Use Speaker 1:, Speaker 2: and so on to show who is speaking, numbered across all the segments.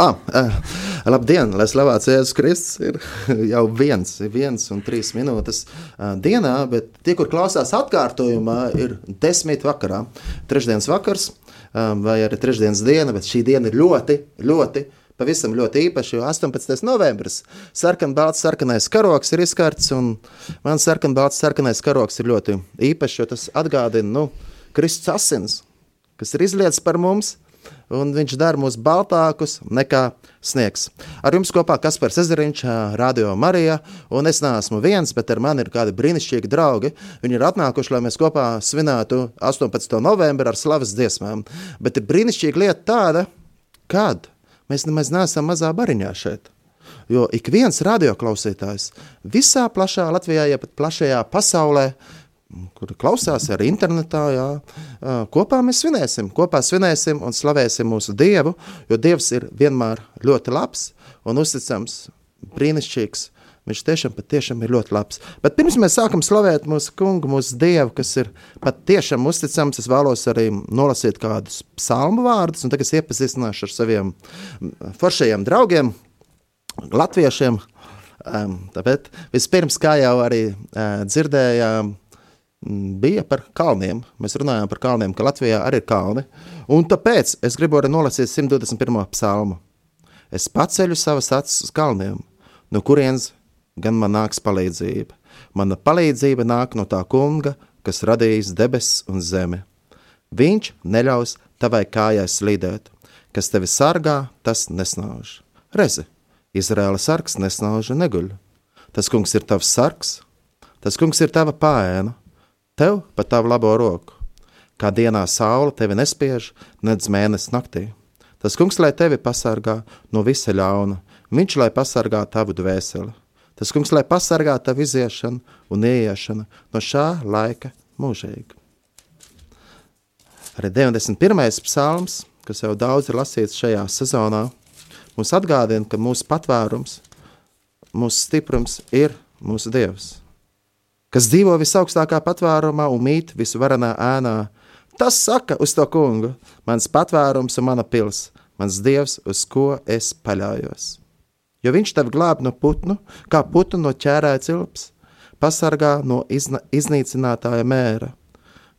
Speaker 1: Ah, uh, labdien, lai slavēts Jēzus Kristus ir jau viens, viens un trīs minūtes uh, dienā, bet tie, kur klausās atkārtojumā, ir desmit vakarā. Trešdienas vakars um, vai arī trešdienas diena, bet šī diena ir ļoti, ļoti, pavisam ļoti īpaša, jo 18. novembris sarkanbalts sarkanais karoks ir izkarts, un mans sarkanbalts sarkanais karoks ir ļoti īpašs, jo tas atgādina, nu, Kristus asins, kas ir izlietas par mums, un viņš dara mūs baltākus nekā sniegs. Ar jums kopā Kaspars Ezeriņš, Radio Marija, un es neesmu viens, bet ar mani ir kādi brīnišķīgi draugi. Viņi ir atnākuši, lai mēs kopā svinētu 18. novembri ar slavas dziesmām. Bet ir brīnišķīga lieta tāda, kad mēs nemaz neesam mazā bariņā šeit. Jo ik viens radioklausītājs visā plašā Latvijā, ja pat plašajā pasaulē, uh, kur klausās arī internetā. Jā. Kopā mēs svinēsim, kopā svinēsim un slavēsim mūsu Dievu, jo Dievs ir vienmēr ļoti labs un uzticams, brīnišķīgs. Viņš tiešām, tiešām ir ļoti labs. Bet pirms mēs sākam slavēt mūsu kungu, mūsu dievu, kas ir patiešām uzticams, es vēlos arī nolasīt kādus psalmu vārdus, un tagad es iepazīstināšu ar saviem foršajiem draugiem, latviešiem. Tāpēc vispirms, kā jau arī dzirdējām, bija par kalniem. Mēs runājām par kalniem, ka Latvijā arī ir kalni. Un tāpēc es gribu arī nolasīt 121. psalmu. Es paceļu savas acis uz kalniem, no kurienes gan man nāks palīdzība. Mana palīdzība nāk no tā kunga, kas radījis debesis un zemi. Viņš neļaus tavai kājai slīdēt, kas tevi sargā, tas nesnauž. Rezi, Izraēla sargs nesnauž un neguļ. Tas kungs ir tavs sargs, tas kungs ir tava pāēna, tev pa tavu labo roku. Kā dienā saule tevi nespiež, nedz mēnesis naktī. Tas kungs, lai tevi pasargā no visa ļauna, viņš lai pasargā tavu dvēseli. Tas kungs, lai pasargā tavu iziešanu un ieiešanu no šā laika mūžīgi. Arī 91. psalms, kas jau daudz ir lasīts šajā sezonā, mums atgādina, ka mūsu patvērums, mūsu stiprums ir mūsu Dievs kas dzīvo visaugstākā patvērumā un mīt visvarenā ēnā. Tas saka uz to kungu, mans patvērums un mana pils, mans dievs, uz ko es paļaujos. Jo viņš tevi glāb no putnu, kā putnu no ķērāja cilps, pasargā no izna, iznīcinātāja mēra.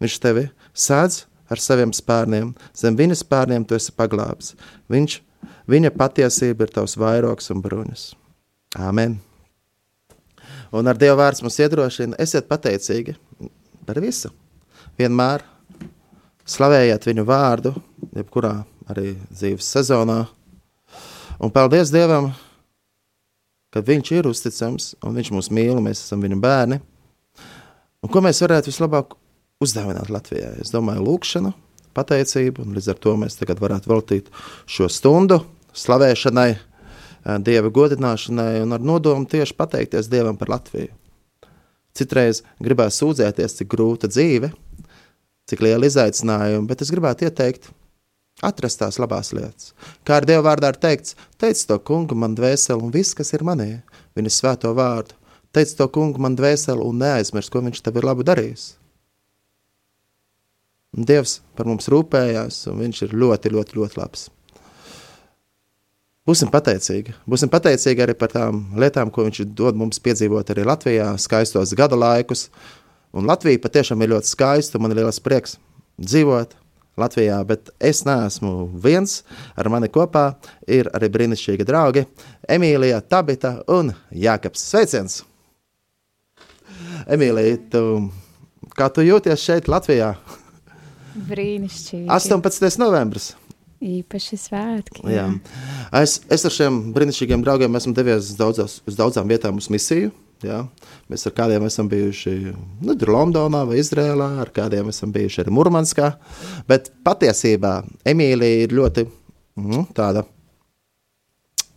Speaker 1: Viņš tevi sēdz ar saviem spārniem, zem viņa spārniem tu esi paglābs. Viņš, viņa patiesība ir tavs vairogs un bruņas. Āmen! Un ar Dieva vārds mums iedrošina, esiet pateicīgi par visu. Vienmēr slavējiet viņu vārdu, jebkurā arī dzīves sezonā. Un paldies Dievam, ka Viņš ir uzticams un Viņš mūs mīl, mēs esam viņa bērni. Un ko mēs varētu vislabāk uzdāvināt Latvijai? Es domāju, lūkšanu, pateicību, un līdz ar to mēs tagad varētu veltīt šo stundu slavēšanai Dieva godināšanai un ar nodomu tieši pateikties Dievam par Latviju. Citreiz gribētu sūdzēties, cik grūta dzīve, cik liela izaicinājuma, bet es gribētu ieteikt atrast tās labās lietas. Kā ar Dieva vārdā ir teikts, teic to kungu man dvēseli un viss, kas ir manī, viņa svēto vārdu. Teic to kungu man dvēseli un neaizmirst, ko viņš tev ir labu darījis. Un Dievs par mums rūpējās, un viņš ir ļoti, ļoti, ļoti labs. Būsim pateicīgi. Būsim pateicīgi arī par tām lietām, ko viņš dod mums piedzīvot arī Latvijā, skaistos gada laikus. Un Latvija patiešām ir ļoti skaista, man ir liels prieks dzīvot Latvijā, bet es neesmu viens. Ar mani kopā ir arī brīnišķīgi draugi Emīlija, Tabita un Jākaps. Sveiciens! Emīlija, tu, kā tu jūties šeit Latvijā?
Speaker 2: Brīnišķīgi.
Speaker 1: 18. novembris.
Speaker 2: Īpaši svētki.
Speaker 1: Jā. Jā. Es, es ar šiem brīnišķīgiem draugiem esmu devies uz, daudzās, uz daudzām vietām uz misiju. Jā. Mēs ar kādiem esam bijuši nu, Londonā vai Izrēlā, ar kādiem esam bijuši arī Murmanskā. Bet patiesībā Emīlija ir ļoti nu, tāda.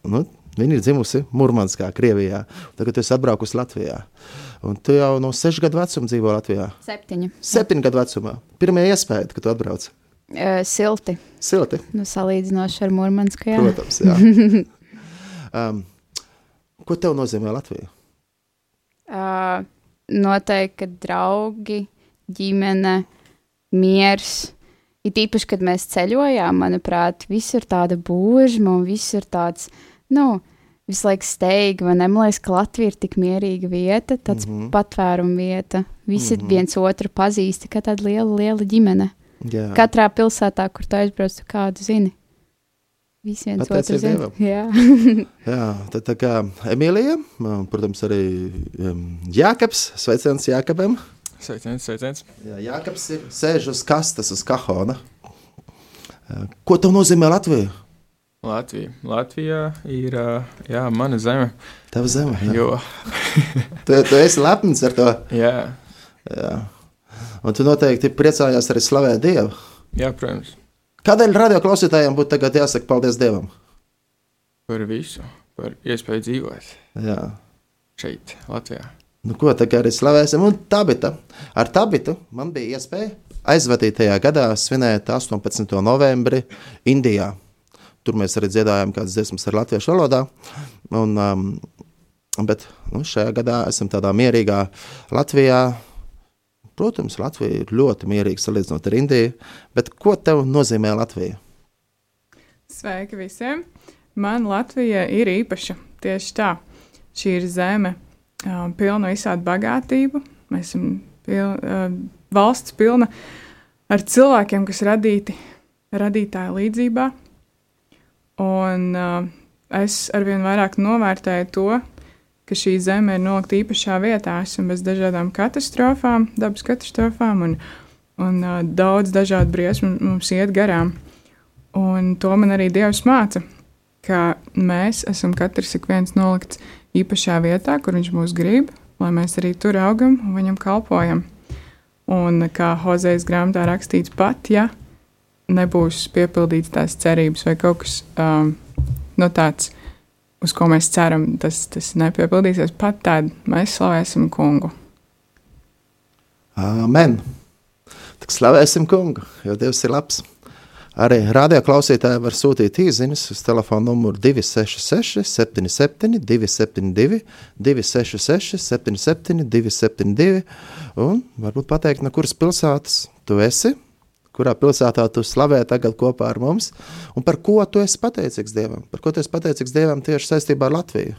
Speaker 1: Nu, Viņa ir dzimusi Mūrmanskā, Krievijā. Tagad es atbraucu Latvijā. Un tu jau no sešu gadu vecuma dzīvo Latvijā.
Speaker 2: Septiņu.
Speaker 1: Septiņu gadu vecumā. Pirmie iespēja, kad tu atbrauc.
Speaker 2: Uh, silti.
Speaker 1: Silti.
Speaker 2: Nu, salīdzinoši ar Mūrmansku. Jā.
Speaker 1: Protams, jā. um, ko tev nozīmē Latvija?
Speaker 2: Uh, noteikti, ka draugi, ģimene, miers, it īpaši, kad mēs ceļojām, manuprāt, visur tāda buržma un visur tāds, nu, visu laiku steigta. Man liekas, ka Latvija ir tik mierīga vieta, tāds mm -hmm. patvēruma vieta. Visi mm -hmm. viens otru pazīst, kā tāda liela, liela ģimene. Jā. Katrā pilsētā, kur tu aizbrauc, tu kādu zini. Visi viens otru zina. Jā.
Speaker 1: Jā, tad tā kā Emīlija, protams, arī um, Jākaps, sveiciens Jākapam.
Speaker 3: Sveiciens, sveiciens.
Speaker 1: Jā, Jākaps ir sēž uz kastes, uz kahona. Ko tev nozīmē Latvija?
Speaker 3: Latvija. Latvija ir jā, mana zeme.
Speaker 1: Tava zeme. Jā.
Speaker 3: Jo,
Speaker 1: Tu, tu esi lepns ar to.
Speaker 3: jā,
Speaker 1: Jā. Un tu noteikti priecājās arī slavēt Dievu.
Speaker 3: jā, protams,
Speaker 1: Kādēļ radio klausītājiem būtu tagad jāsaka paldies Dievam?
Speaker 3: par visu, par iespēju dzīvot
Speaker 1: Jā.
Speaker 3: šeit, Latvijā.
Speaker 1: Nu, ko tā arī slavēsim? Un Tabita. Ar Tabitu man bija iespēja aizvadītajā gadā svinēt 18. novembri Indijā. Tur mēs arī dziedājām kādas dziesmas ar latviešu valodā. Un, um, bet nu, šajā gadā esam tādā mierīgā Latvijā. Protams, Latvija ir ļoti mierīga salīdzinot ar Indiju. Bet ko tev nozīmē Latvija?
Speaker 4: Sveiki visiem! Man Latvija ir īpaša. Tieši tā. Šī ir zeme, um, pilna visādi bagātību. Mēs esam pilna, uh, valsts pilna ar cilvēkiem, kas radīti radītāja līdzībā. Un uh, es arvien vairāk novērtēju to, ka šī zeme ir nolikta īpašā vietā. Esam bez dažādām katastrofām, dabas katastrofām un, un uh, daudz dažādu briesmu mums iet garām. Un to man arī Dievs māca, ka mēs esam katrs ik viens nolikts īpašā vietā, kur viņš mūs grib, lai mēs arī tur augam un viņam kalpojam. Un kā Hozejas grāmatā rakstīts, pat ja nebūs piepildīts tās cerības vai kaut kas um, no tāds, uz ko mēs ceram, tas, tas nepiepildīsies, pat tad mēs slavēsim kungu.
Speaker 1: Amen! Tik slavēsim kungu, jo Dievs ir labs. Arī radioklausītāji var sūtīt īsiņas uz telefona numuru 266, 77, 272, 266, 77, 272. Un varbūt pateikt, no kuras pilsētas tu esi, kurā pilsētā tu slavē tagad kopā ar mums, un par ko tu esi pateicīgs Dievam. Par ko tu esi pateicīgs Dievam tieši saistībā ar Latviju.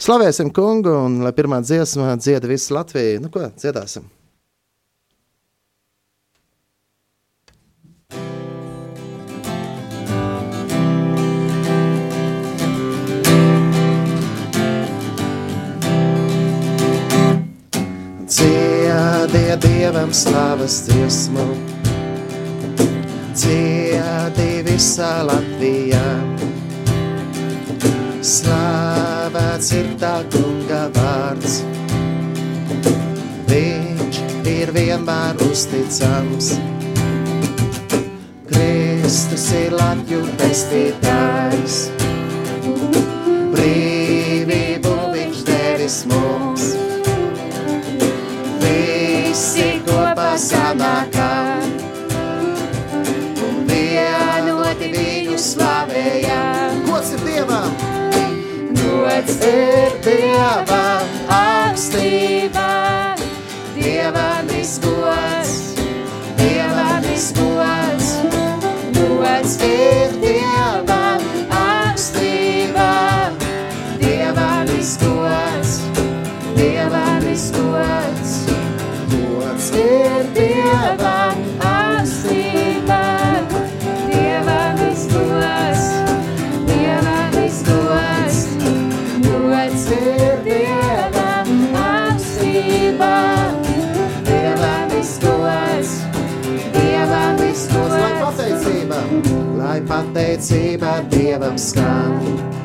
Speaker 1: Slavēsim kungu, un lai pirmā dziesma dzieda visu Latviju. Nu ko, dziedāsim! Dziediet dievam slavas dziesmu, dziedi visā Latvijā. Slavēts ir tā kunga vārds, viņš ir vienmēr uzticams. Kristus ir Latviju pestītājs, brīvību viņš devis mums Gods ir Dievam augstībā. Dievam izgods, Dievam izgods. Gods ir Dievam pateicība Dievam skan.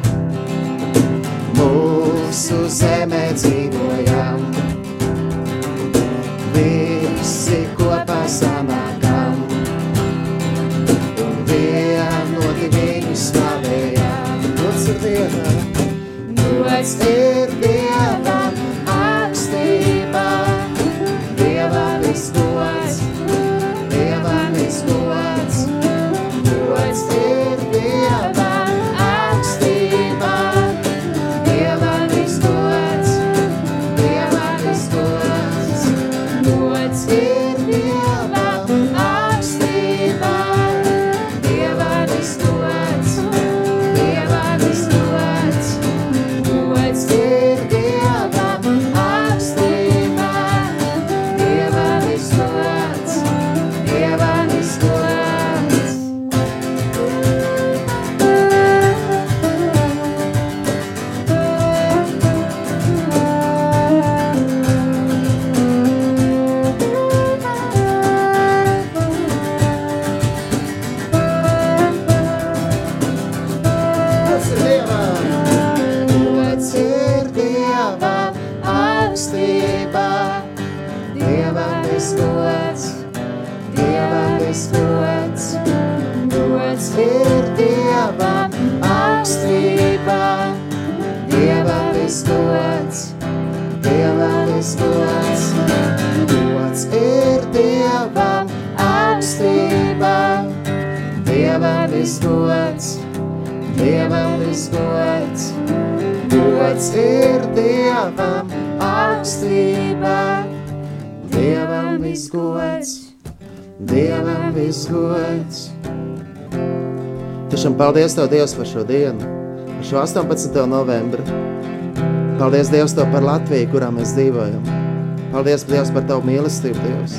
Speaker 1: Dievam visgods, Dievam visgods. Gods ir Dievam augstībā, Dievam visgods, Dievam visgods. Gods ir Dievam augstībā, Dievam visgods, Dievam visgods. Tiešām paldies Tev, Dievs, par šo dienu, par šo 18. novembri. Paldies, Dievs, Tev par Latviju, kurā mēs dzīvojam. Paldies, Dievs, par Tavu mīlestību, Dievs.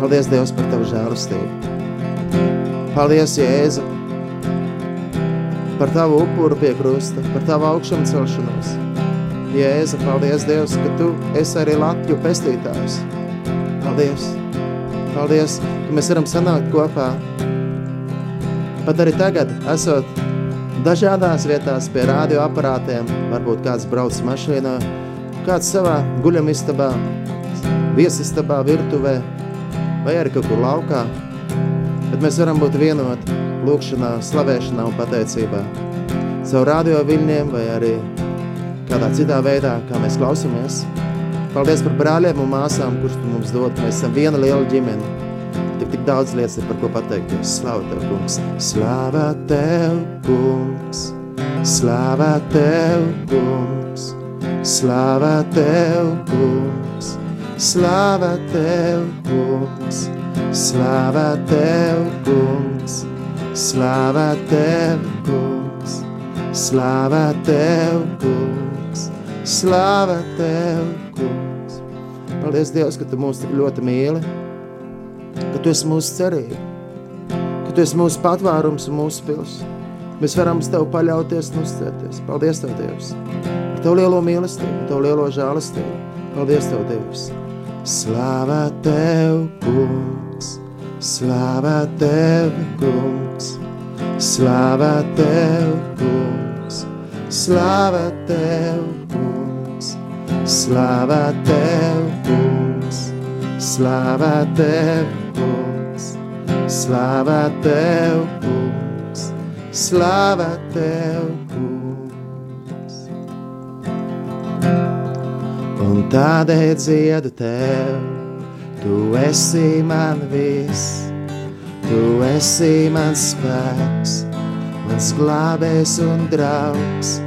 Speaker 1: Paldies, Dievs, par Tavu žēlastību. Paldies, Jēzu, par Tavu upuru pie krusta, par Tavu augšanu celšanos. Jēzu, paldies, Dievs, ka Tu esi arī Latviju pestītājs. Paldies! Paldies, ka mēs varam sanākt kopā Pat arī tagad, esot dažādās vietās pie radioaparātiem, varbūt kāds brauc mašīnā, kāds savā guļamistabā, viesistabā, virtuvē vai arī kaut kur laukā, bet mēs varam būt vienoti lūkšanā, slavēšanā un pateicībā. Savu radio viļņiem vai arī kādā citā veidā, kā mēs klausamies. Paldies par brāļiem un māsām, kurus tu mums dod. Mēs esam viena liela ģimene tik daudz lietas ir par ko pateikties. Slāva Tev, kungs! Slāva Tev, kungs! Slāva Tev, kungs! Slāva Tev, kungs! Slāva Tev, kungs! Slāva Tev, kungs! Slāva Tev, kungs! Slāva Tev, kungs! Slāva Tev, kungs! Paldies, Dievs, ka Tu mūs tik ļoti mīli! Ka Tu esi mūsu cerība, ka Tu esi mūsu patvārums un mūsu pils. Mēs varam uz Tev paļauties un uzcēties. Paldies Tev, Dievs, par Tev lielo mīlestību, Tev lielo žālistību. Paldies Tev, Dievs! Slāvā Tev, kungs! Slāvā Tev, kungs! Slāvā Tev, kungs! Slāvā Tev, kungs! Slāvā Tev, kungs! Slāvā Tev, kungs, slāvā Tev, kungs, slāvā Tev, kungs. Un tādēļ dziedu Tev, Tu esi man viss, Tu esi mans spēks, mans glābējs un draugs,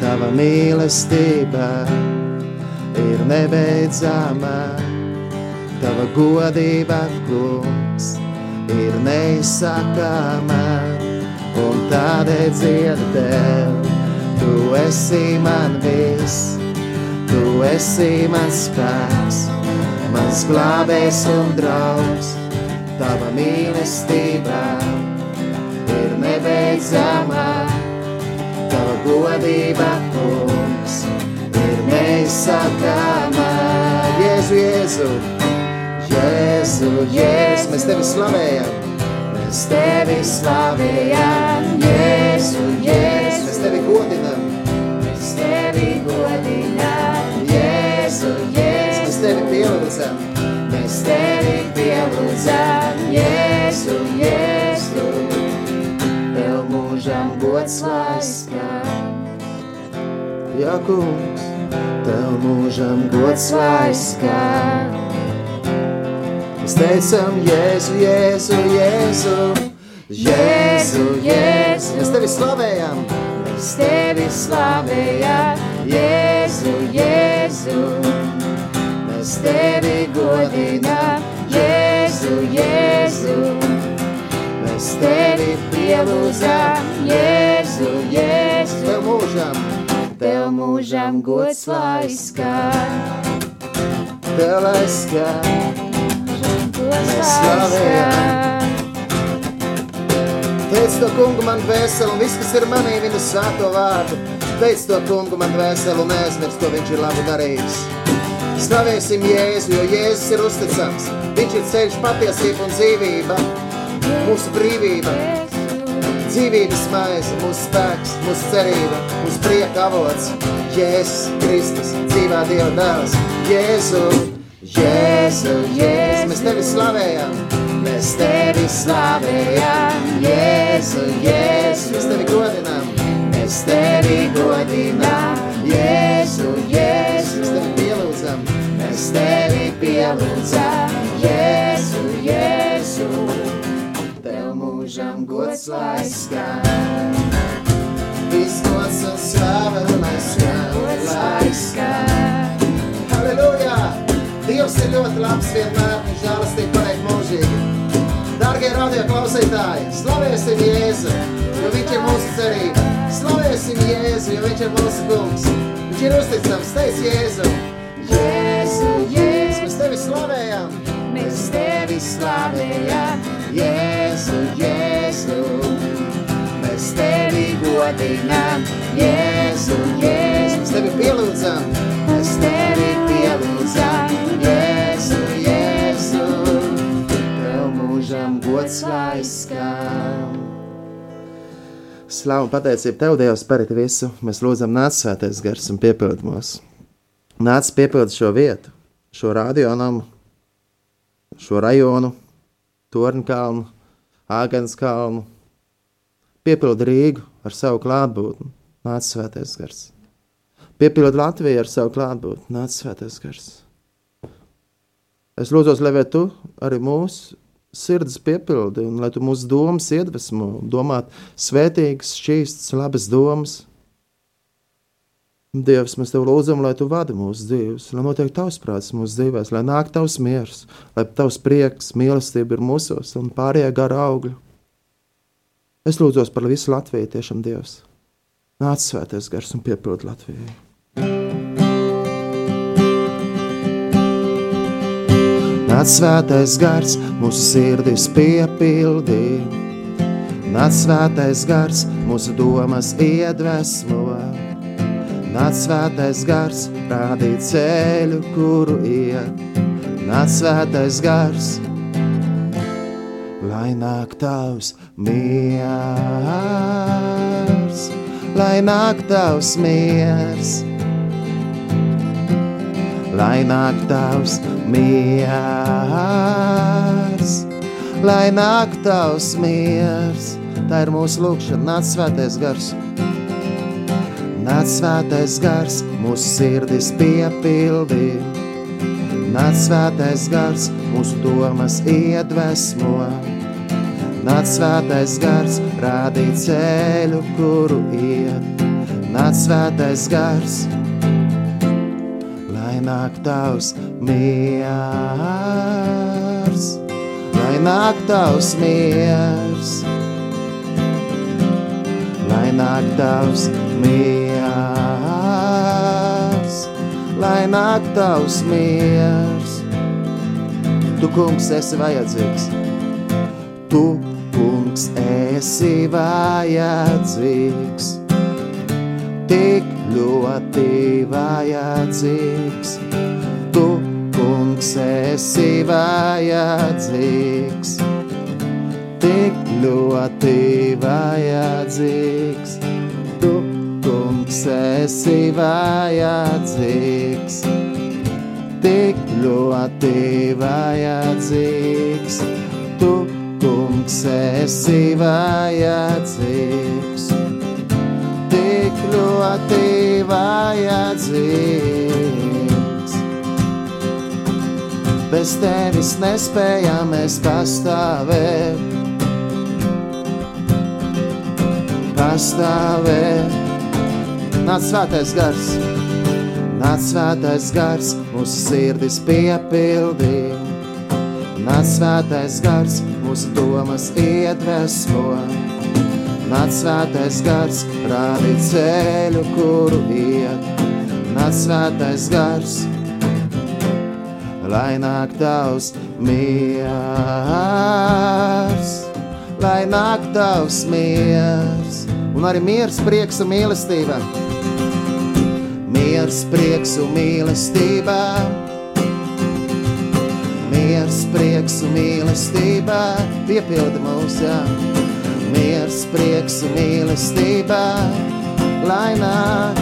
Speaker 1: Tava mīlestība ir nebeidzama. Tava godība, kungs, ir neizsakāma, un tādēļ dziedu tev. Tu esi man viss, tu esi mans spēks, mans glābējs un draugs. Tava mīlestība ir nebeidzama, tava godība, kungs, ir neizsakāma. Jēzu, Jēzu! Jēzu, Jēzu, mēs tevi slavējam. Mēs tevi slavējam, Jēzu, Jēzu. Mēs tevi godinam. Mēs tevi godinam, Jēzu, Jēzu. Mēs tevi pielūdzam. Mēs tevi pielūdzam, Jēzu, Jēzu. Tev mūžam gods laiskam. Jā, kungs, tev mūžam gods laiskam. Mēs teicam, Jēzu, Jēzu, Jēzu, Jēzu, Jēzu. Mēs tevi slavējam, mēs tevi slavējam, Jēzu, Jēzu. Mēs tevi godinām, Jēzu, Jēzu. Mēs tevi pielūdzam, Jēzu, Jēzu. Tev mūžam, tev mūžam gods lai skan. Tev lai skan. Mēs slavējam. Teic to kungu man veselu, un viss, kas ir manī, viņa sāto vārdu. Teic to kungu man veselu, un neaizmirst, ko viņš ir labu darījis. Slavēsim Jēzu, jo Jēzus ir uzticams. Viņš ir ceļš, patiesība un dzīvība, mūsu brīvība. Dzīvības maize, mūsu spēks, mūsu cerība, mūsu prieka avots. Jēzus Kristus, dzīvā Dieva dēls. Jēzu, Jēzu, Jēzu, mēs tevi slavējam, mēs tevi slavējam, Jēzu, Jēzu, mēs tevi mēs tevi godinām, Jēzu, Jēzu. Mēs tevi pielūdzam, mēs tevi pielūdzam, Jēzu, Jēzu. Tev mūžam gods lai skan. Viss gods un slava lai skan, lai skan. Halleluja! Dievs ir ļoti labs vienmēr, viņš žēlastība paliek mūžīgi. Dargie radio klausītāji, slavēsim Jēzu, jo viņš ir mūsu cerība. Slavēsim Jēzu, jo viņš ir mūsu kungs. Viņš ir uzticams, teic Jēzu. Jēzu, Jēzu, mēs tevi slavējam. Mēs tevi slavējam, Jēzu, Jēzu. Mēs tevi godinām, Jēzu, Jēzu. Mēs tevi pielūdzam, mēs tevi gods lai skan. Slavu un pateicību Tev, Dievs, par visu. Mēs lūdzam, nāc svētais gars un piepildi mūs. Nāc piepildi šo vietu, šo radionamu, šo rajonu, Tornkalnu, Āgans kalnu. Piepildi Rīgu ar savu klātbūtni, nāc svētais gars. Piepildi Latviju ar savu klātbūtni, nāc svētais gars. Es lūdzu, lai tu arī mūsu sirds piepildi, un lai tu mūsu domas iedvesmo, domāt svētīgas, šķīstas, labas domas. Dievs, mēs tev lūdzam, lai tu vadi mūsu dzīves, lai notiek tavs prāts mūsu dzīvēs, lai nāk tavs miers, lai tavs prieks, mīlestība ir mūsos un pārējie gara augļi. Es lūdzos par visu Latviju, tiešām Dievs. Nāc svētais gars un piepildi Latviju. Nāc svētais gars, mūsu sirdis piepildī. Nāc svētais gars, mūsu domas iedvesmo. Nāc svētais gars, rādīt ceļu, kuru iet. Nāc svētais gars, lai nāk tavs miers, lai nāk tavs miers, lai nāk tavs miers, lai nāk tavs miers. Tā ir mūsu lūkšana, nāc svētais gars. Nāc svētais gars, mūsu sirdis piepildī. Nāc svētais gars, mūsu domas iedvesmo. Nāc svētais gars, rādīt ceļu, kuru iet. Nāc svētais gars, lai nāk tavs miers, lai nāk tavs miers, lai nāk tavs miers, lai nāk tavs miers. Tu, kungs, esi vajadzīgs, tu, kungs, esi vajadzīgs, tik ļoti vajadzīgs. Tu, kungs, esi vajadzīgs, tik ļoti vajadzīgs. Tu, kungs, esi vajadzīgs, tik ļoti vajadzīgs. Tu, kungs, esi vajadzīgs, ļoti vajadzīgs. Bez tevis nespējam mēs pastāvēt, pastāvēt. Nāc svētais gars, nāc svētais gars, mūsu sirdis piepildīja. Nāc svētais gars, mūsu domas iedvesmo. Nāc svētais gars, rādi ceļu, kuru iet. Nāc svētais gars, lai nāk tavs miers, lai nāk tavs miers, un arī miers, prieks un mīlestība. Miers, prieks un mīlestība miers, prieks un mīlestība piepilda mūs, jā. Miers, prieks un mīlestība, lai nāk.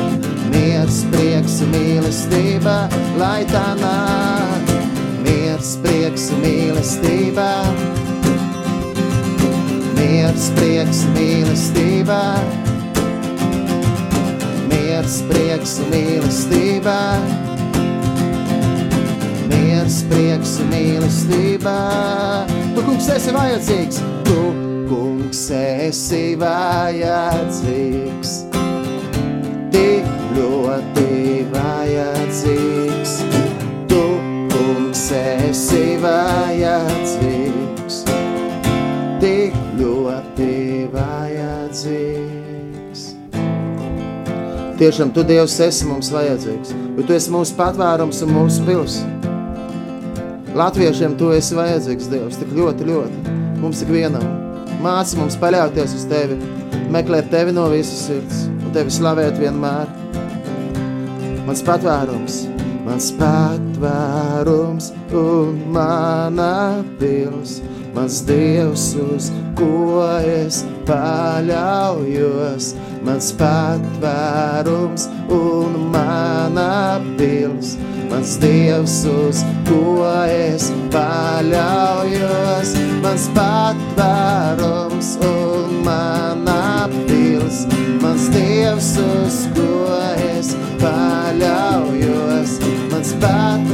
Speaker 1: Miers, prieks un mīlestība, lai tā nāk. Miers, prieks un mīlestība. Miers, prieks un mīlestība. miers, prieks un mīlestībā. Miers, prieks un mīlestībā. Tu, kungs, esi vajadzīgs, kungs, esi vajadzīgs. Tik ļoti vajadzīgs. Tu, kungs, esi vajadzīgs. Tik ļoti vajadzīgs. Tiešām tu, Dievs, esi mums vajadzīgs, jo tu esi mūsu patvērums un mūsu pils. Latviešiem tu esi vajadzīgs, Dievs, tik ļoti, ļoti. Mums tik vienam. Māci mums paļauties uz tevi, meklēt tevi no visas sirds un tevi slavēt vienmēr. Mans patvērums, mans patvērums un mana pils, mans Dievs, uz ko es paļaujos, mans patvērums un mana pils, mans Dievs, uz ko es paļaujos, mans patvērums un mana pils, mans Dievs, uz ko es paļaujos, mans patvērums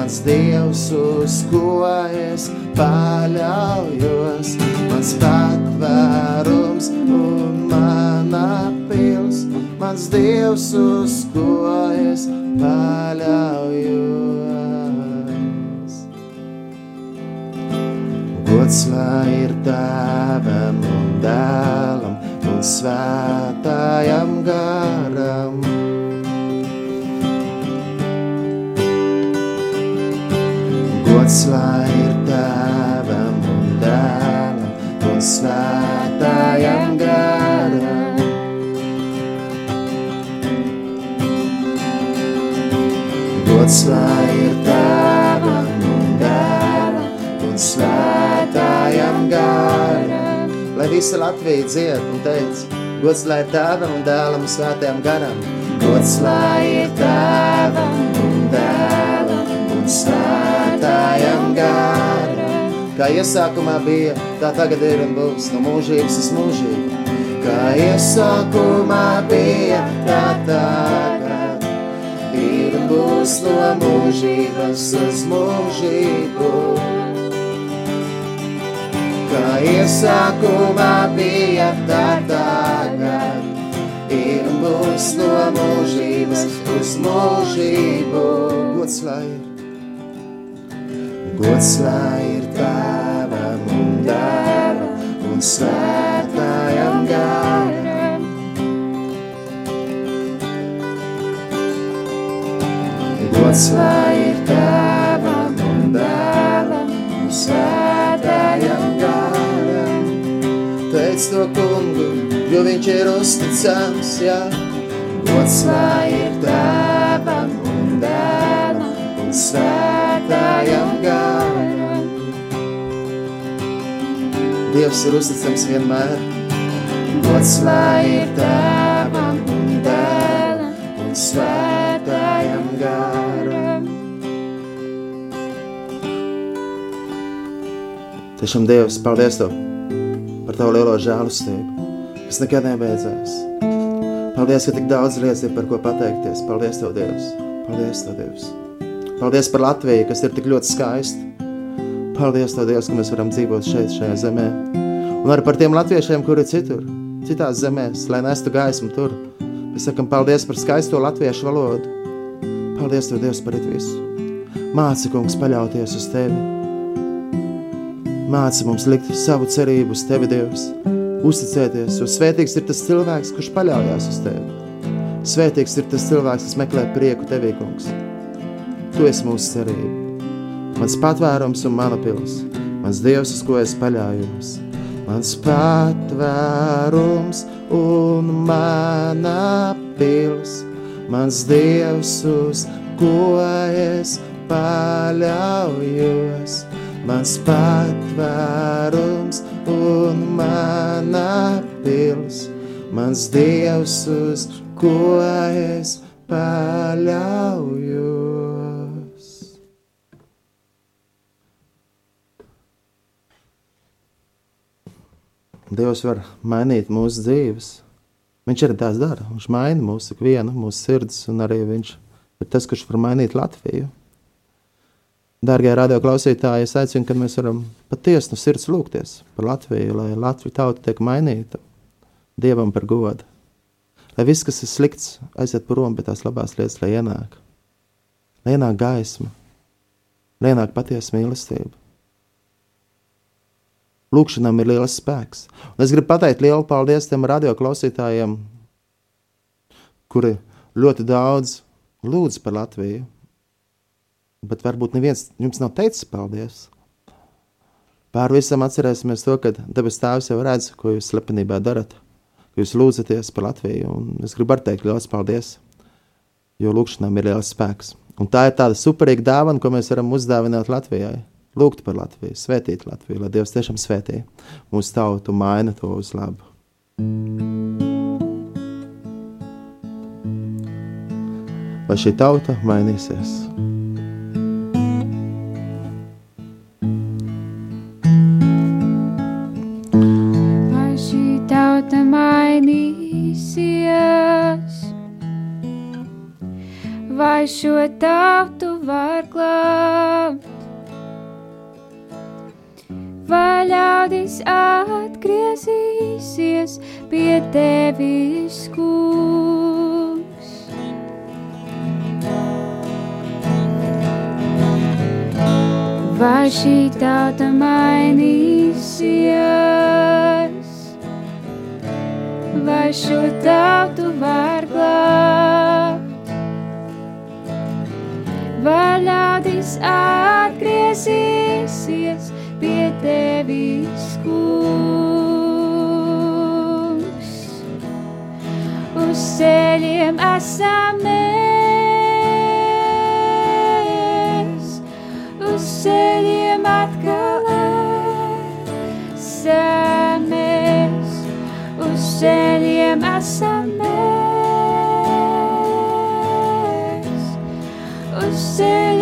Speaker 1: mans Dievs, uz ko es paļaujos. Mans patvērums un mana pils, mans Dievs, uz ko es paļaujos. Gods lai ir tēvam un dēlam un svētājam garam. Gods lai ir tēvam un dēlam un svētājam garam. Gods lai ir tēvam un dēlam un svētājam garam. Lai visa Latvija dzied un teic, gods lai ir tēvam un dēlam un svētājam garam. Gods lai ir tēvam un dēlam un svētājam garam. Kā iesākumā bija, tā tagad ir un būs no mūžības uz mūžību. Kā iesākumā bija, tā tagad ir un būs no mūžības uz mūžību. Kā iesākumā bija, tā tagad ir un būs no mūžības uz mūžību. Gods lai ir, gods lai ir tēvam un dēlam un svētājam garam. Gods lai ir tēvam un dēlam un svētājam garam. Teic to kungu, jo viņš ir uzticams, jā. Gods lai ir tēvam un dēlam un svētājam garam. Dievs ir uzticams vienmēr. Gods lai ir tēvam un dēlam un svētājam garam. Tiešām Dievs, paldies Tev par Tavu lielo žēlustību, kas nekad nebeidzās. Paldies, ka tik daudz lietas ir par ko pateikties. Paldies Tev, Dievs. Paldies Tev, Dievs. Paldies par Latviju, kas ir tik ļoti skaista. Paldies Tev, Dievs, ka mēs varam dzīvot šeit, šajā zemē. Un arī par tiem latviešiem, kuri citur, citās zemēs, lai nestu gaismu tur. Mēs sakam paldies par skaisto latviešu valodu. Paldies Tev, Dievs, par it visu. Māci, kungs, paļauties uz Tevi. Māci mums likt savu cerību uz Tevi, Dievs. Uzticēties, jo svētīgs ir tas cilvēks, kurš paļaujās uz Tevi. Svētīgs ir tas cilvēks, kas meklē prieku Tevī, kungs. Tu esi mūsu cerība. Mans patvērums un mana pils. Mans Dievs, uz ko es paļājos. mans patvērums un mana pils, mans dievs, uz ko es paļaujos, mans patvērums un mana pils, mans dievs, uz ko es paļaujos. Dievs var mainīt mūsu dzīves. Viņš arī tās dara. Viņš maina mūsu ikvienu, mūsu sirdis, un arī viņš ir tas, kurš var mainīt Latviju. Dārgie radioklausītāji, es aicinu, ka mēs varam patiesi no sirds lūgties par Latviju, lai Latvijas tauta tiek mainīta Dievam par godu. Lai viss, kas ir slikts, aiziet prom, bet tās labās lietas, lai ienāk. Lai ienāk gaisma, lai ienāk patiesa mīlestība. Lūkšanām ir liels spēks. Un es gribu pateikt lielu paldies tiem radioklausītājiem, kuri ļoti daudz lūdz par Latviju. Bet varbūt neviens jums nav teicis paldies. Pār visam atcerēsimies to, ka debes Tēvs jau redz, ko jūs slepenībā darat, ka jūs lūdzaties par Latviju. Un es gribu teikt liels paldies, jo lūkšanām ir liels spēks. Un tā ir tāda superīga dāvana, ko mēs varam uzdāvināt Latvijai lūgt par Latviju, svētīt Latviju, lai Dievs tiešām svētī mūsu tautu, maina to uz labu. Vai šī tauta mainīsies?
Speaker 2: Vai šī tauta mainīsies? Vai šo tautu var glābt? Vai ļaudis atgriezīsies pie tevis, kungs. Vai šī tauta mainīsies, vai šo tautu var glābt, vai ļaudis atgriezīsies pie tevis, kungs. Uz ceļiem esam mēs, uz ceļiem atkal esam mēs, uz ceļiem esam mēs, uz ceļiem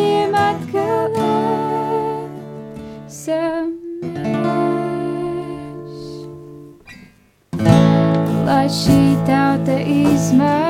Speaker 2: šī tauta izmainās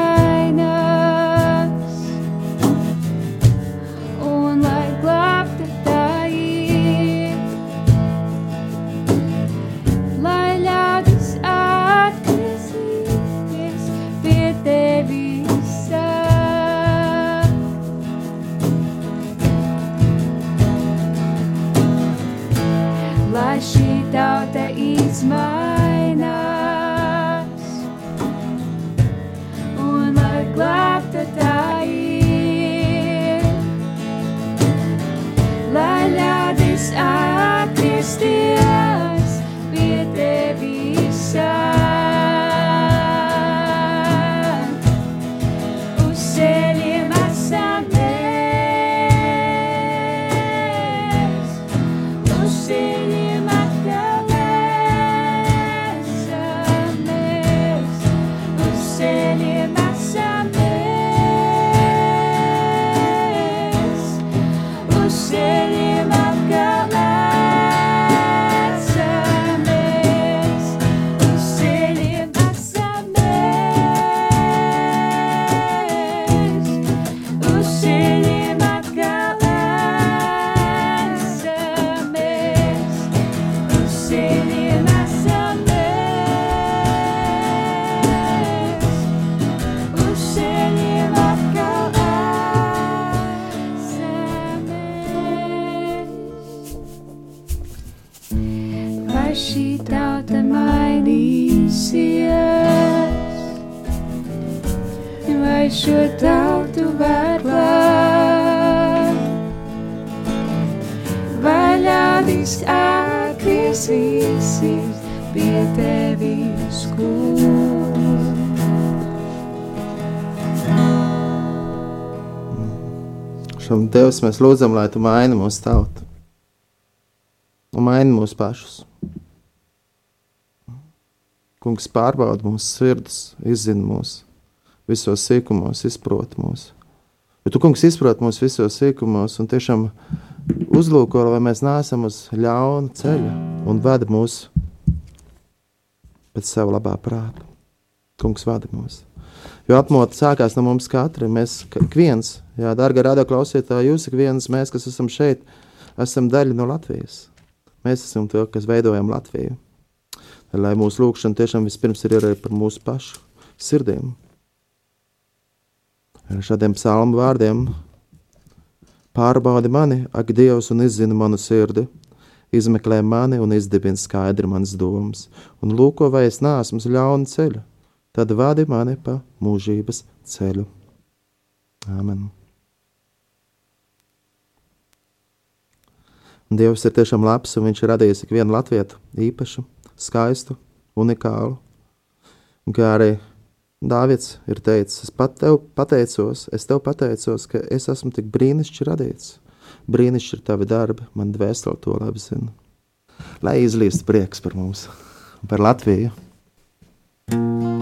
Speaker 2: šo tautu glābt? Vai ļaudis atgriezīsies pie tevis, kungs.
Speaker 1: Šam Dievs mēs lūdzam, lai Tu maini mūsu tautu un maini mūsu pašus. Kungs pārbauda mūsu sirdis, izzina mūsu visos sīkumos, izprot mūsu. Jo tu, kungs, izprot mūsu visos sīkumos un tiešām uzlūko, lai mēs neesam uz ļauna ceļa un vada mūs pēc sava labā prāta. Kungs vada mūs. Jo apmota sākās no mums katra. Mēs viens, jā, dārgā rādā klausītāji, jūs ik viens, mēs, kas esam šeit, esam daļa no Latvijas. Mēs esam tie, kas veidojam Latviju. Lai mūsu lūkšana tiešām vispirms ir arī par mūsu pašu sirdīm. Šādiem psalmu vārdiem pārbaudi mani, ak, Dievs, un izzina manu sirdi, izmeklē mani un izdibina skaidri manas domas, un lūko, vai es neesmu uz ļauna ceļa, tad vadi mani pa mūžības ceļu. Āmen! Dievs ir tiešām labs, un Viņš ir radījis ikvienu latviešu īpašu, skaistu, unikālu. Un kā arī Dāvids ir teicis, es pat tev pateicos, es tev pateicos, ka es esmu tik brīnišķīgi radīts. Brīnišķīgi ir tavi darbi, man dvēseli to labi zina. Lai izlīst prieks par mums, par Latviju.
Speaker 2: Jēzu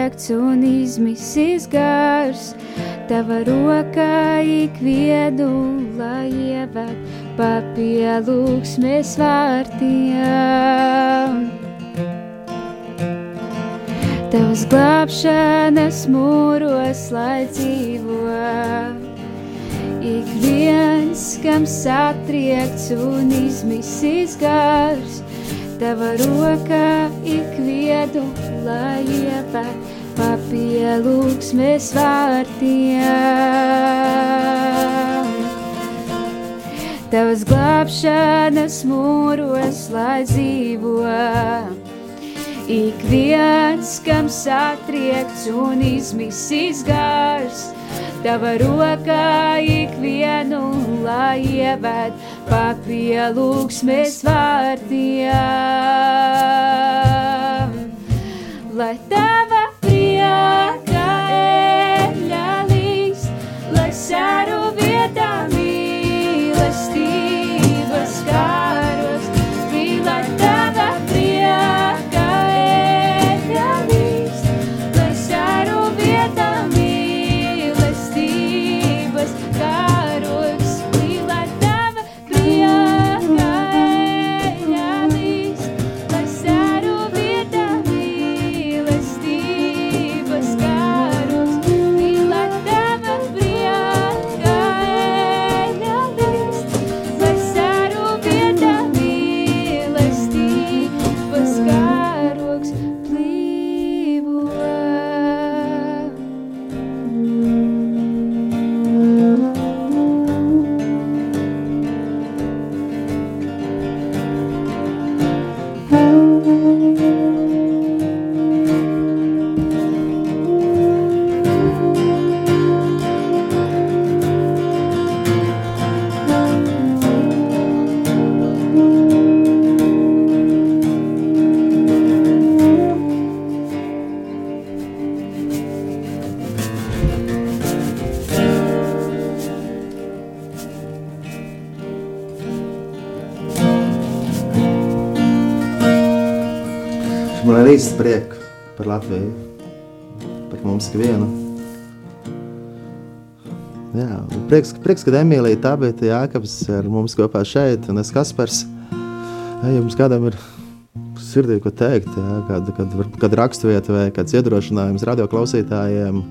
Speaker 2: satriekts un izmisis gars, tava roka ikvienu, lai ieved papielūksmes vārtiem. Tavs glābšanas mūros, lai dzīvo. Ik viens, kam satriekts un izmisis gars, tava roka ikviedu, lai iepēr papielūksmes vārtiem. Tavas glābšanas mūros, lai dzīvo. Ik viens, kam satriekts un izmisis gars, tava roka ikvienu, lai ieved papielūksmes vārtiem. Lai tava
Speaker 1: Prieks par Latviju, par mums vienu. Jā, prieks, prieks, ka Emīlija Tabita Jākabs ir mums kopā šeit, un es Kaspars. Ja jums kādam ir sirdī ko teikt, jā, kad, kad, kad raksturvieta vai kāds iedrošinājums radio klausītājiem,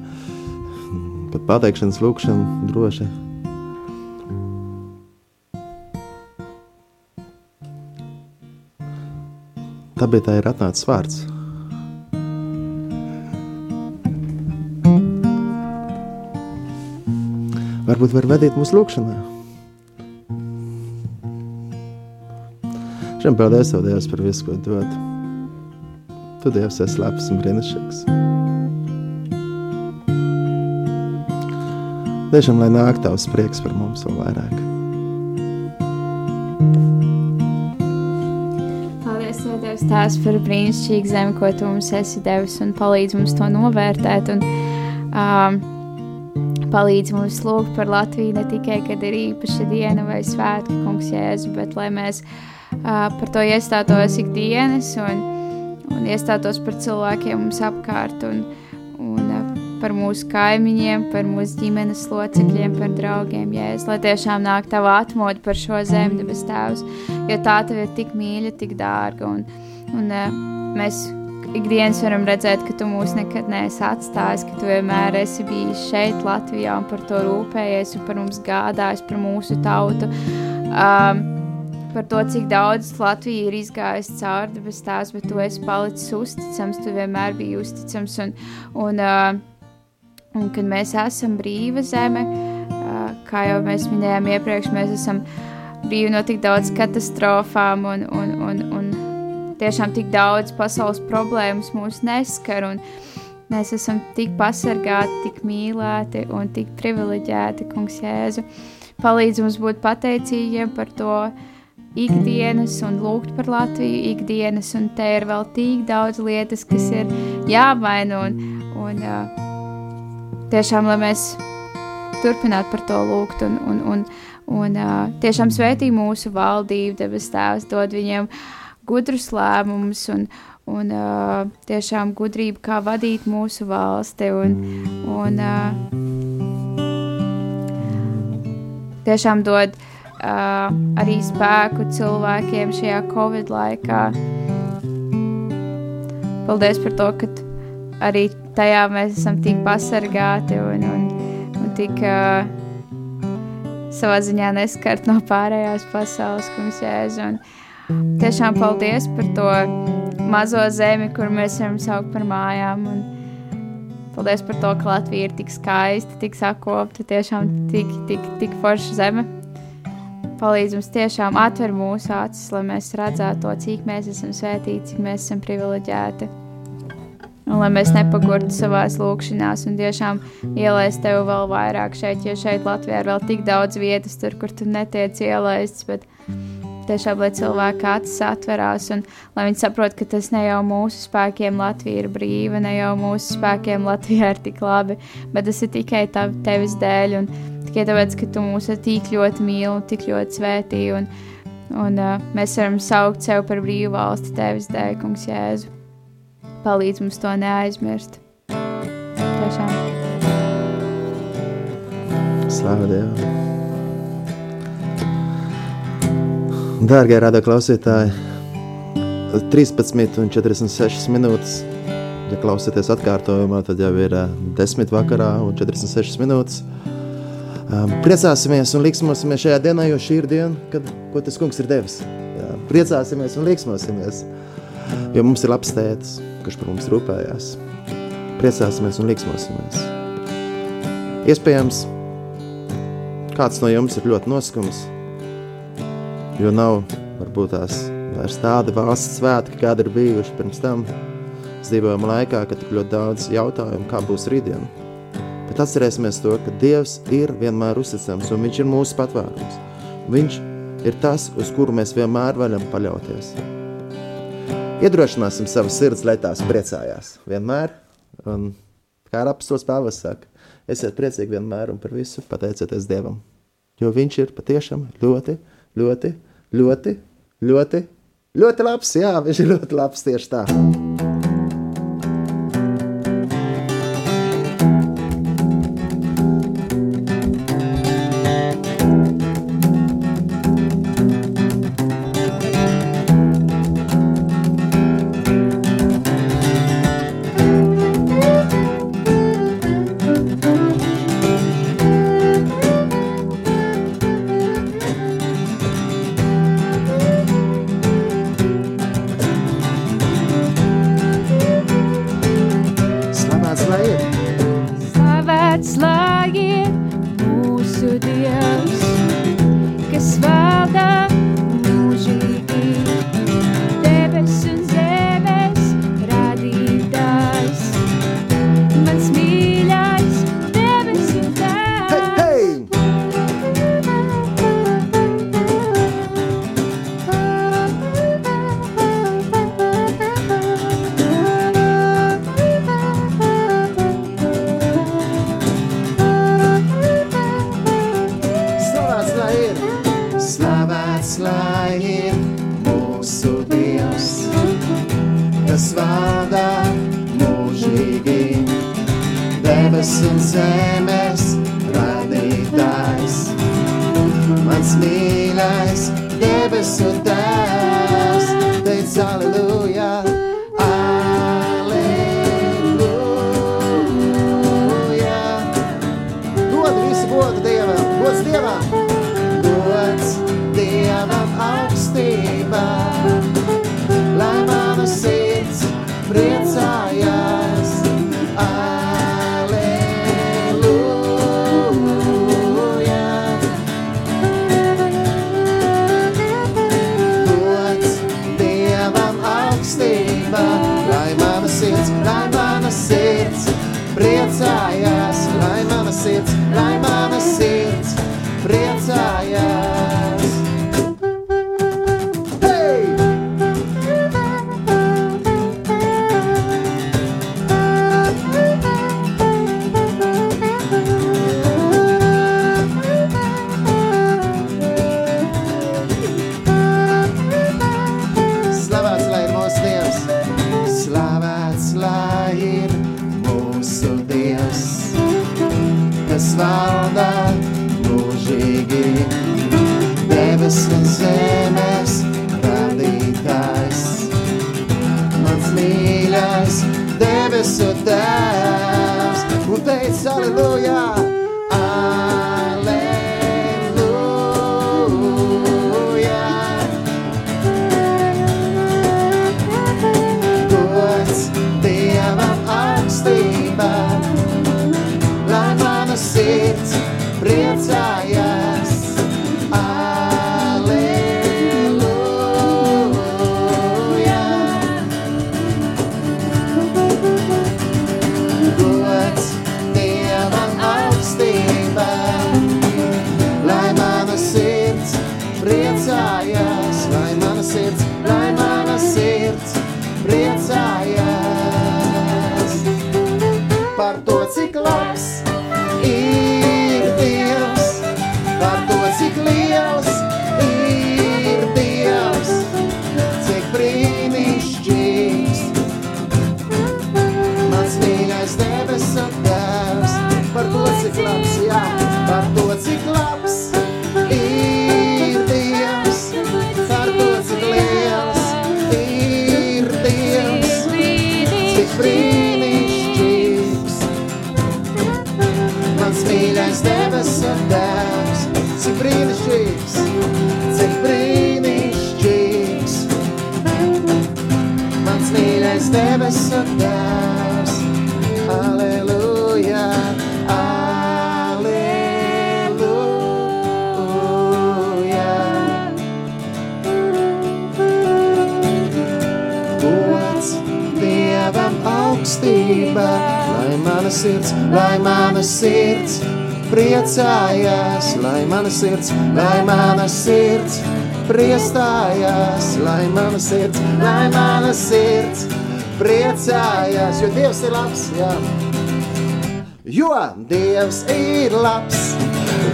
Speaker 1: kad pateikšanas lūkšana droši. Tāpēc tā ir atnācis vārds. Varbūt var vadīt mūsu lūkšanā. Šim paldies, tev, Dievs, par visu, ko dod. Tu, Dievs, esi labs un brīnišķīgs. Tiešām, lai nāk tavs prieks par mums vēl vairāk.
Speaker 2: Paldies, Tev, Dievs, Tēvs, par brīnišķīgu zemi, ko Tu mums esi devis un palīdz mums to novērtēt. Un, um, palīdz mums lūgt par Latviju ne tikai, kad ir īpaša diena vai svētki, kungs Jēzu, bet lai mēs uh, par to iestātos ikdienas un, un iestātos par cilvēkiem mums apkārt un, un uh, par mūsu kaimiņiem, par mūsu ģimenes locekļiem, par draugiem, Jēzus, lai tiešām nāk Tava atmoda par šo zemi, debes Tēvs, jo tā Tev ir tik mīļa, tik dārga un, un uh, mēs ikdienas varam redzēt, ka tu mūs nekad neesi atstājis, ka tu vienmēr esi bijis šeit, Latvijā, un par to rūpējies, un par mums gādājis, par mūsu tautu. Um, par to, cik daudz Latvija ir izgājusi cauri debes tās, bet tu esi palicis uzticams, tu vienmēr biji uzticams, un, un, uh, un kad mēs esam brīva zeme, uh, kā jau mēs minējām iepriekš, mēs esam brīvi no tik daudz katastrofām un, un, un, un tiešām tik daudz pasaules problēmas mūs neskar, un mēs esam tik pasargāti, tik mīlēti un tik privileģēti, kungs Jēzu. Palīdz mums būt pateicīgiem par to ikdienas un lūgt par Latviju ikdienas, un te ir vēl tik daudz lietas, kas ir jāmaina, un, un uh, tiešām, lai mēs turpinātu par to lūgt, un, un, un, un uh, tiešām svētī mūsu valdību, debes tēvs, dod viņiem uh, gudrus lēmumus un,
Speaker 5: un uh, tiešām gudrību, kā vadīt mūsu valsti. Un, un, uh, tiešām dod uh, arī spēku cilvēkiem šajā Covid laikā. Paldies par to, ka arī tajā mēs esam tik pasargāti un, un, un tik uh, savā ziņā neskart no pārējās pasaules, kungs jēzu. Tiešām paldies par to mazo zemi, kur mēs varam saukt par mājām. Un paldies par to, ka Latvija ir tik skaista, tik sakopta, tiešām tik, tik, tik forša zeme. Palīdz mums tiešām atver mūsu acis, lai mēs redzētu to, cik mēs esam svētīti, cik mēs esam privileģēti. Un lai mēs nepagurtu savā lūkšanās un tiešām ielaistu tevi vēl vairāk šeit, jo šeit Latvijā ir vēl tik daudz vietas, tur, kur tu netiec ielaists. Bet tiešām, lai cilvēki acis atverās un lai viņi saprot, ka tas ne jau mūsu spēkiem Latvija ir brīva, ne jau mūsu spēkiem Latvija ir tik labi, bet tas ir tikai tā, tevis dēļ un tikai tāpēc, ka tu mūs tik ļoti mīli un tik ļoti svētī un, un uh, mēs varam saukt sev par brīvu valsti tevis dēļ, kungs Jēzu. Palīdz mums to neaizmirst. Tiešām.
Speaker 1: Slavu Dievam! Dārgie radio klausītāji, 13 un 46 minūtes. Ja klausāties atkārtojumā, tad jau ir 10 vakarā un 46 minūtes. Um, priecāsimies un liksmosimies šajā dienā, jo šī ir diena, kad ko tas kungs ir devis. Jā, priecāsimies un liksmosimies, jo mums ir labs tētis, kurš par mums rūpējās. Priecāsimies un liksmosimies. Iespējams, kāds no jums ir ļoti noskums, jo nav varbūt tās vairs tāda valsts svētki, kāda ir bijuši pirms tam. Dzīvojam laikā, kad ir ļoti daudz jautājumu, kā būs rītdiena. Bet atcerēsimies to, ka Dievs ir vienmēr uzticams un Viņš ir mūsu patvērums. Viņš ir tas, uz kuru mēs vienmēr varam paļauties. Iedrošināsim savas sirds, lai tās priecājās vienmēr. Un, kā apustulis Pāvils saka, esiet priecīgi vienmēr un par visu pateicieties Dievam. Jo Viņš ir patiešām ļoti, ļoti Ļoti, ļoti, ļoti labs. Jā, viņš ir ļoti labs tieši tā. zemes radītājs, mans mīļais debesu tēvs. Sirds, lai mana sirds priestājās, lai mana sirds, lai mana sirds priecājās, jo Dievs ir labs, jā. Jo Dievs ir labs,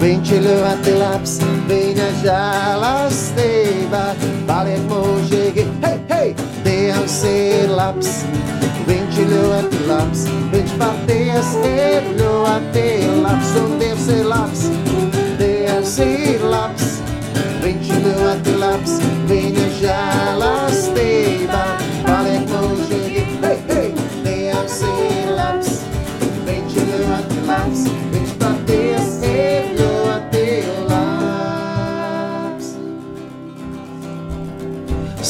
Speaker 1: Viņš ir ļoti labs, viņa žēlastība paliek mūžīgi. Hei, hei! Dievs ir labs, viņš ir ļoti labs, viņš patiesi ir ļoti labs, un Dievs ir labs, Dievs ir labs, viņš ir ļoti labs, viņa žēlastība paliek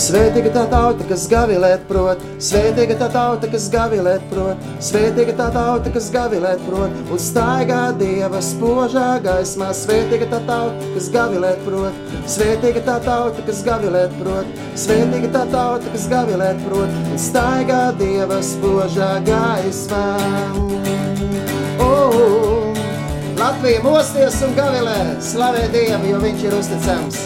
Speaker 1: Svētīga tā tauta, kas gavilēt prot, svētīga tā tauta, kas gavilēt prot, svētīga tā tauta, kas gavilēt prot, un staigā Dieva spožā gaismā, svētīga tā tauta, kas gavilēt prot, svētīga tā tauta, kas gavilēt prot, svētīga tā tauta, kas gavilēt prot, un staigā Dieva spožā gaismā. Oh, Latvija mosties un gavilē, slavē Dievu, jo viņš ir uzticams.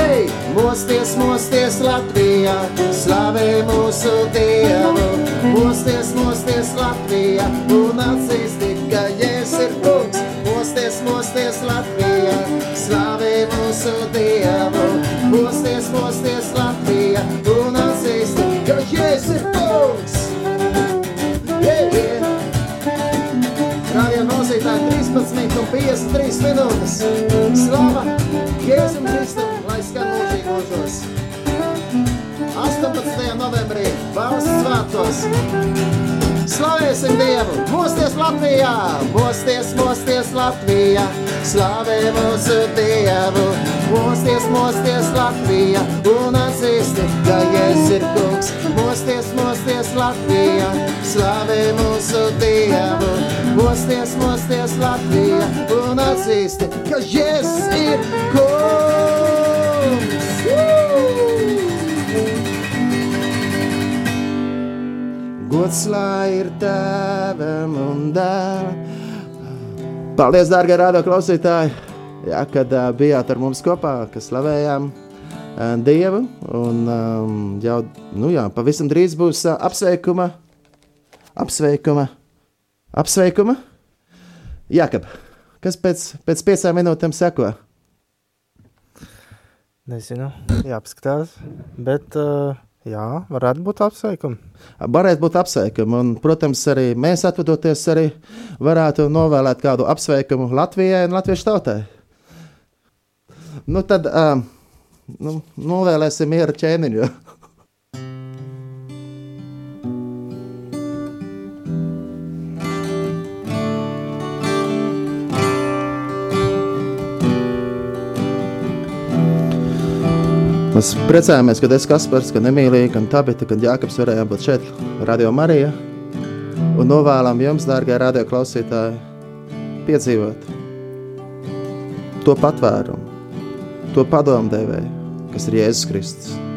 Speaker 1: Hei, mosties, mosties Latvijā, slavē mūsu Dievu. Mosties, mosties Latvijā, un atzīsti, ka Jēzus ir kungs. Mosties, mosties Latvijā, slavē mūsu Dievu. Mosties, mosties Latvijā, un atzīsti, ka Jēzus ir kungs. Yeah, yeah. Radio nozītāji 13 un 53 minūtes. Slava Jēzum Kristum, lai skan mūžīgi mūžos. 18. novembrī valsts svētos. Slavēsim Dievu! Mosties Latvijā! Mosties, mosties Latvijā! Slavē mūsu Dievu! Mosties, mosties Latvijā! Un atzīsti, ka Jēzus ir kungs! Mosties, mosties Latvijā! Slavē mūsu Dievu! Mosties, mosties Latvijā! Un atzīsti, ka Jēzus ir kungs! Gods lai ir tēvam un dēlam. Paldies, dārgie rādio klausītāji! Jā, kad uh, bijāt ar mums kopā, kad slavējām uh, Dievu. Un um, jau nu jā, pavisam drīz būs uh, apsveikuma, apsveikuma, apsveikuma. Jākap, kas pēc, pēc piecām minūtēm seko?
Speaker 6: Nezinu, jāpaskatās. Bet, uh, jā, varētu būt apsveikumi.
Speaker 1: Varētu būt apsveikumi, un, protams, arī mēs atvadoties, arī varētu novēlēt kādu apsveikumu Latvijai un Latviešu tautai. Nu, tad uh, nu, novēlēsim mieru ķēniņu.
Speaker 2: Mēs priecājamies, ka es Kaspars, ka Nemīlija, gan Tabita, gan Jākaps varējām būt šeit, Radio Marija. Un novēlam jums, dārgie radio klausītāji, piedzīvot to patvērumu, to padomdevēju, kas ir Jēzus Kristus.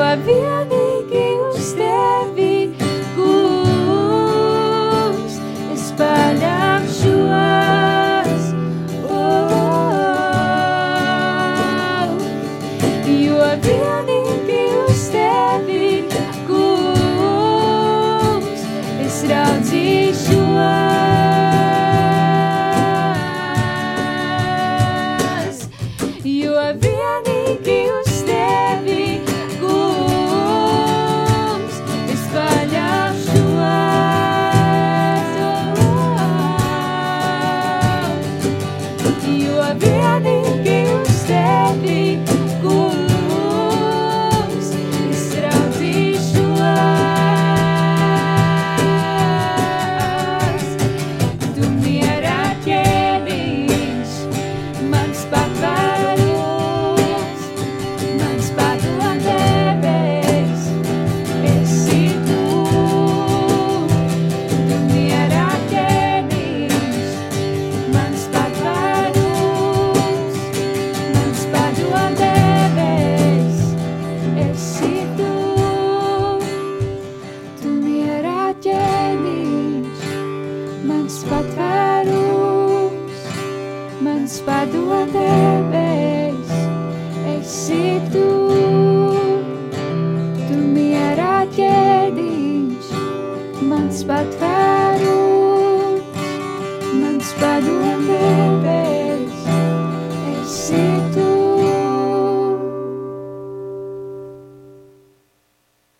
Speaker 2: havia ninguém os teve.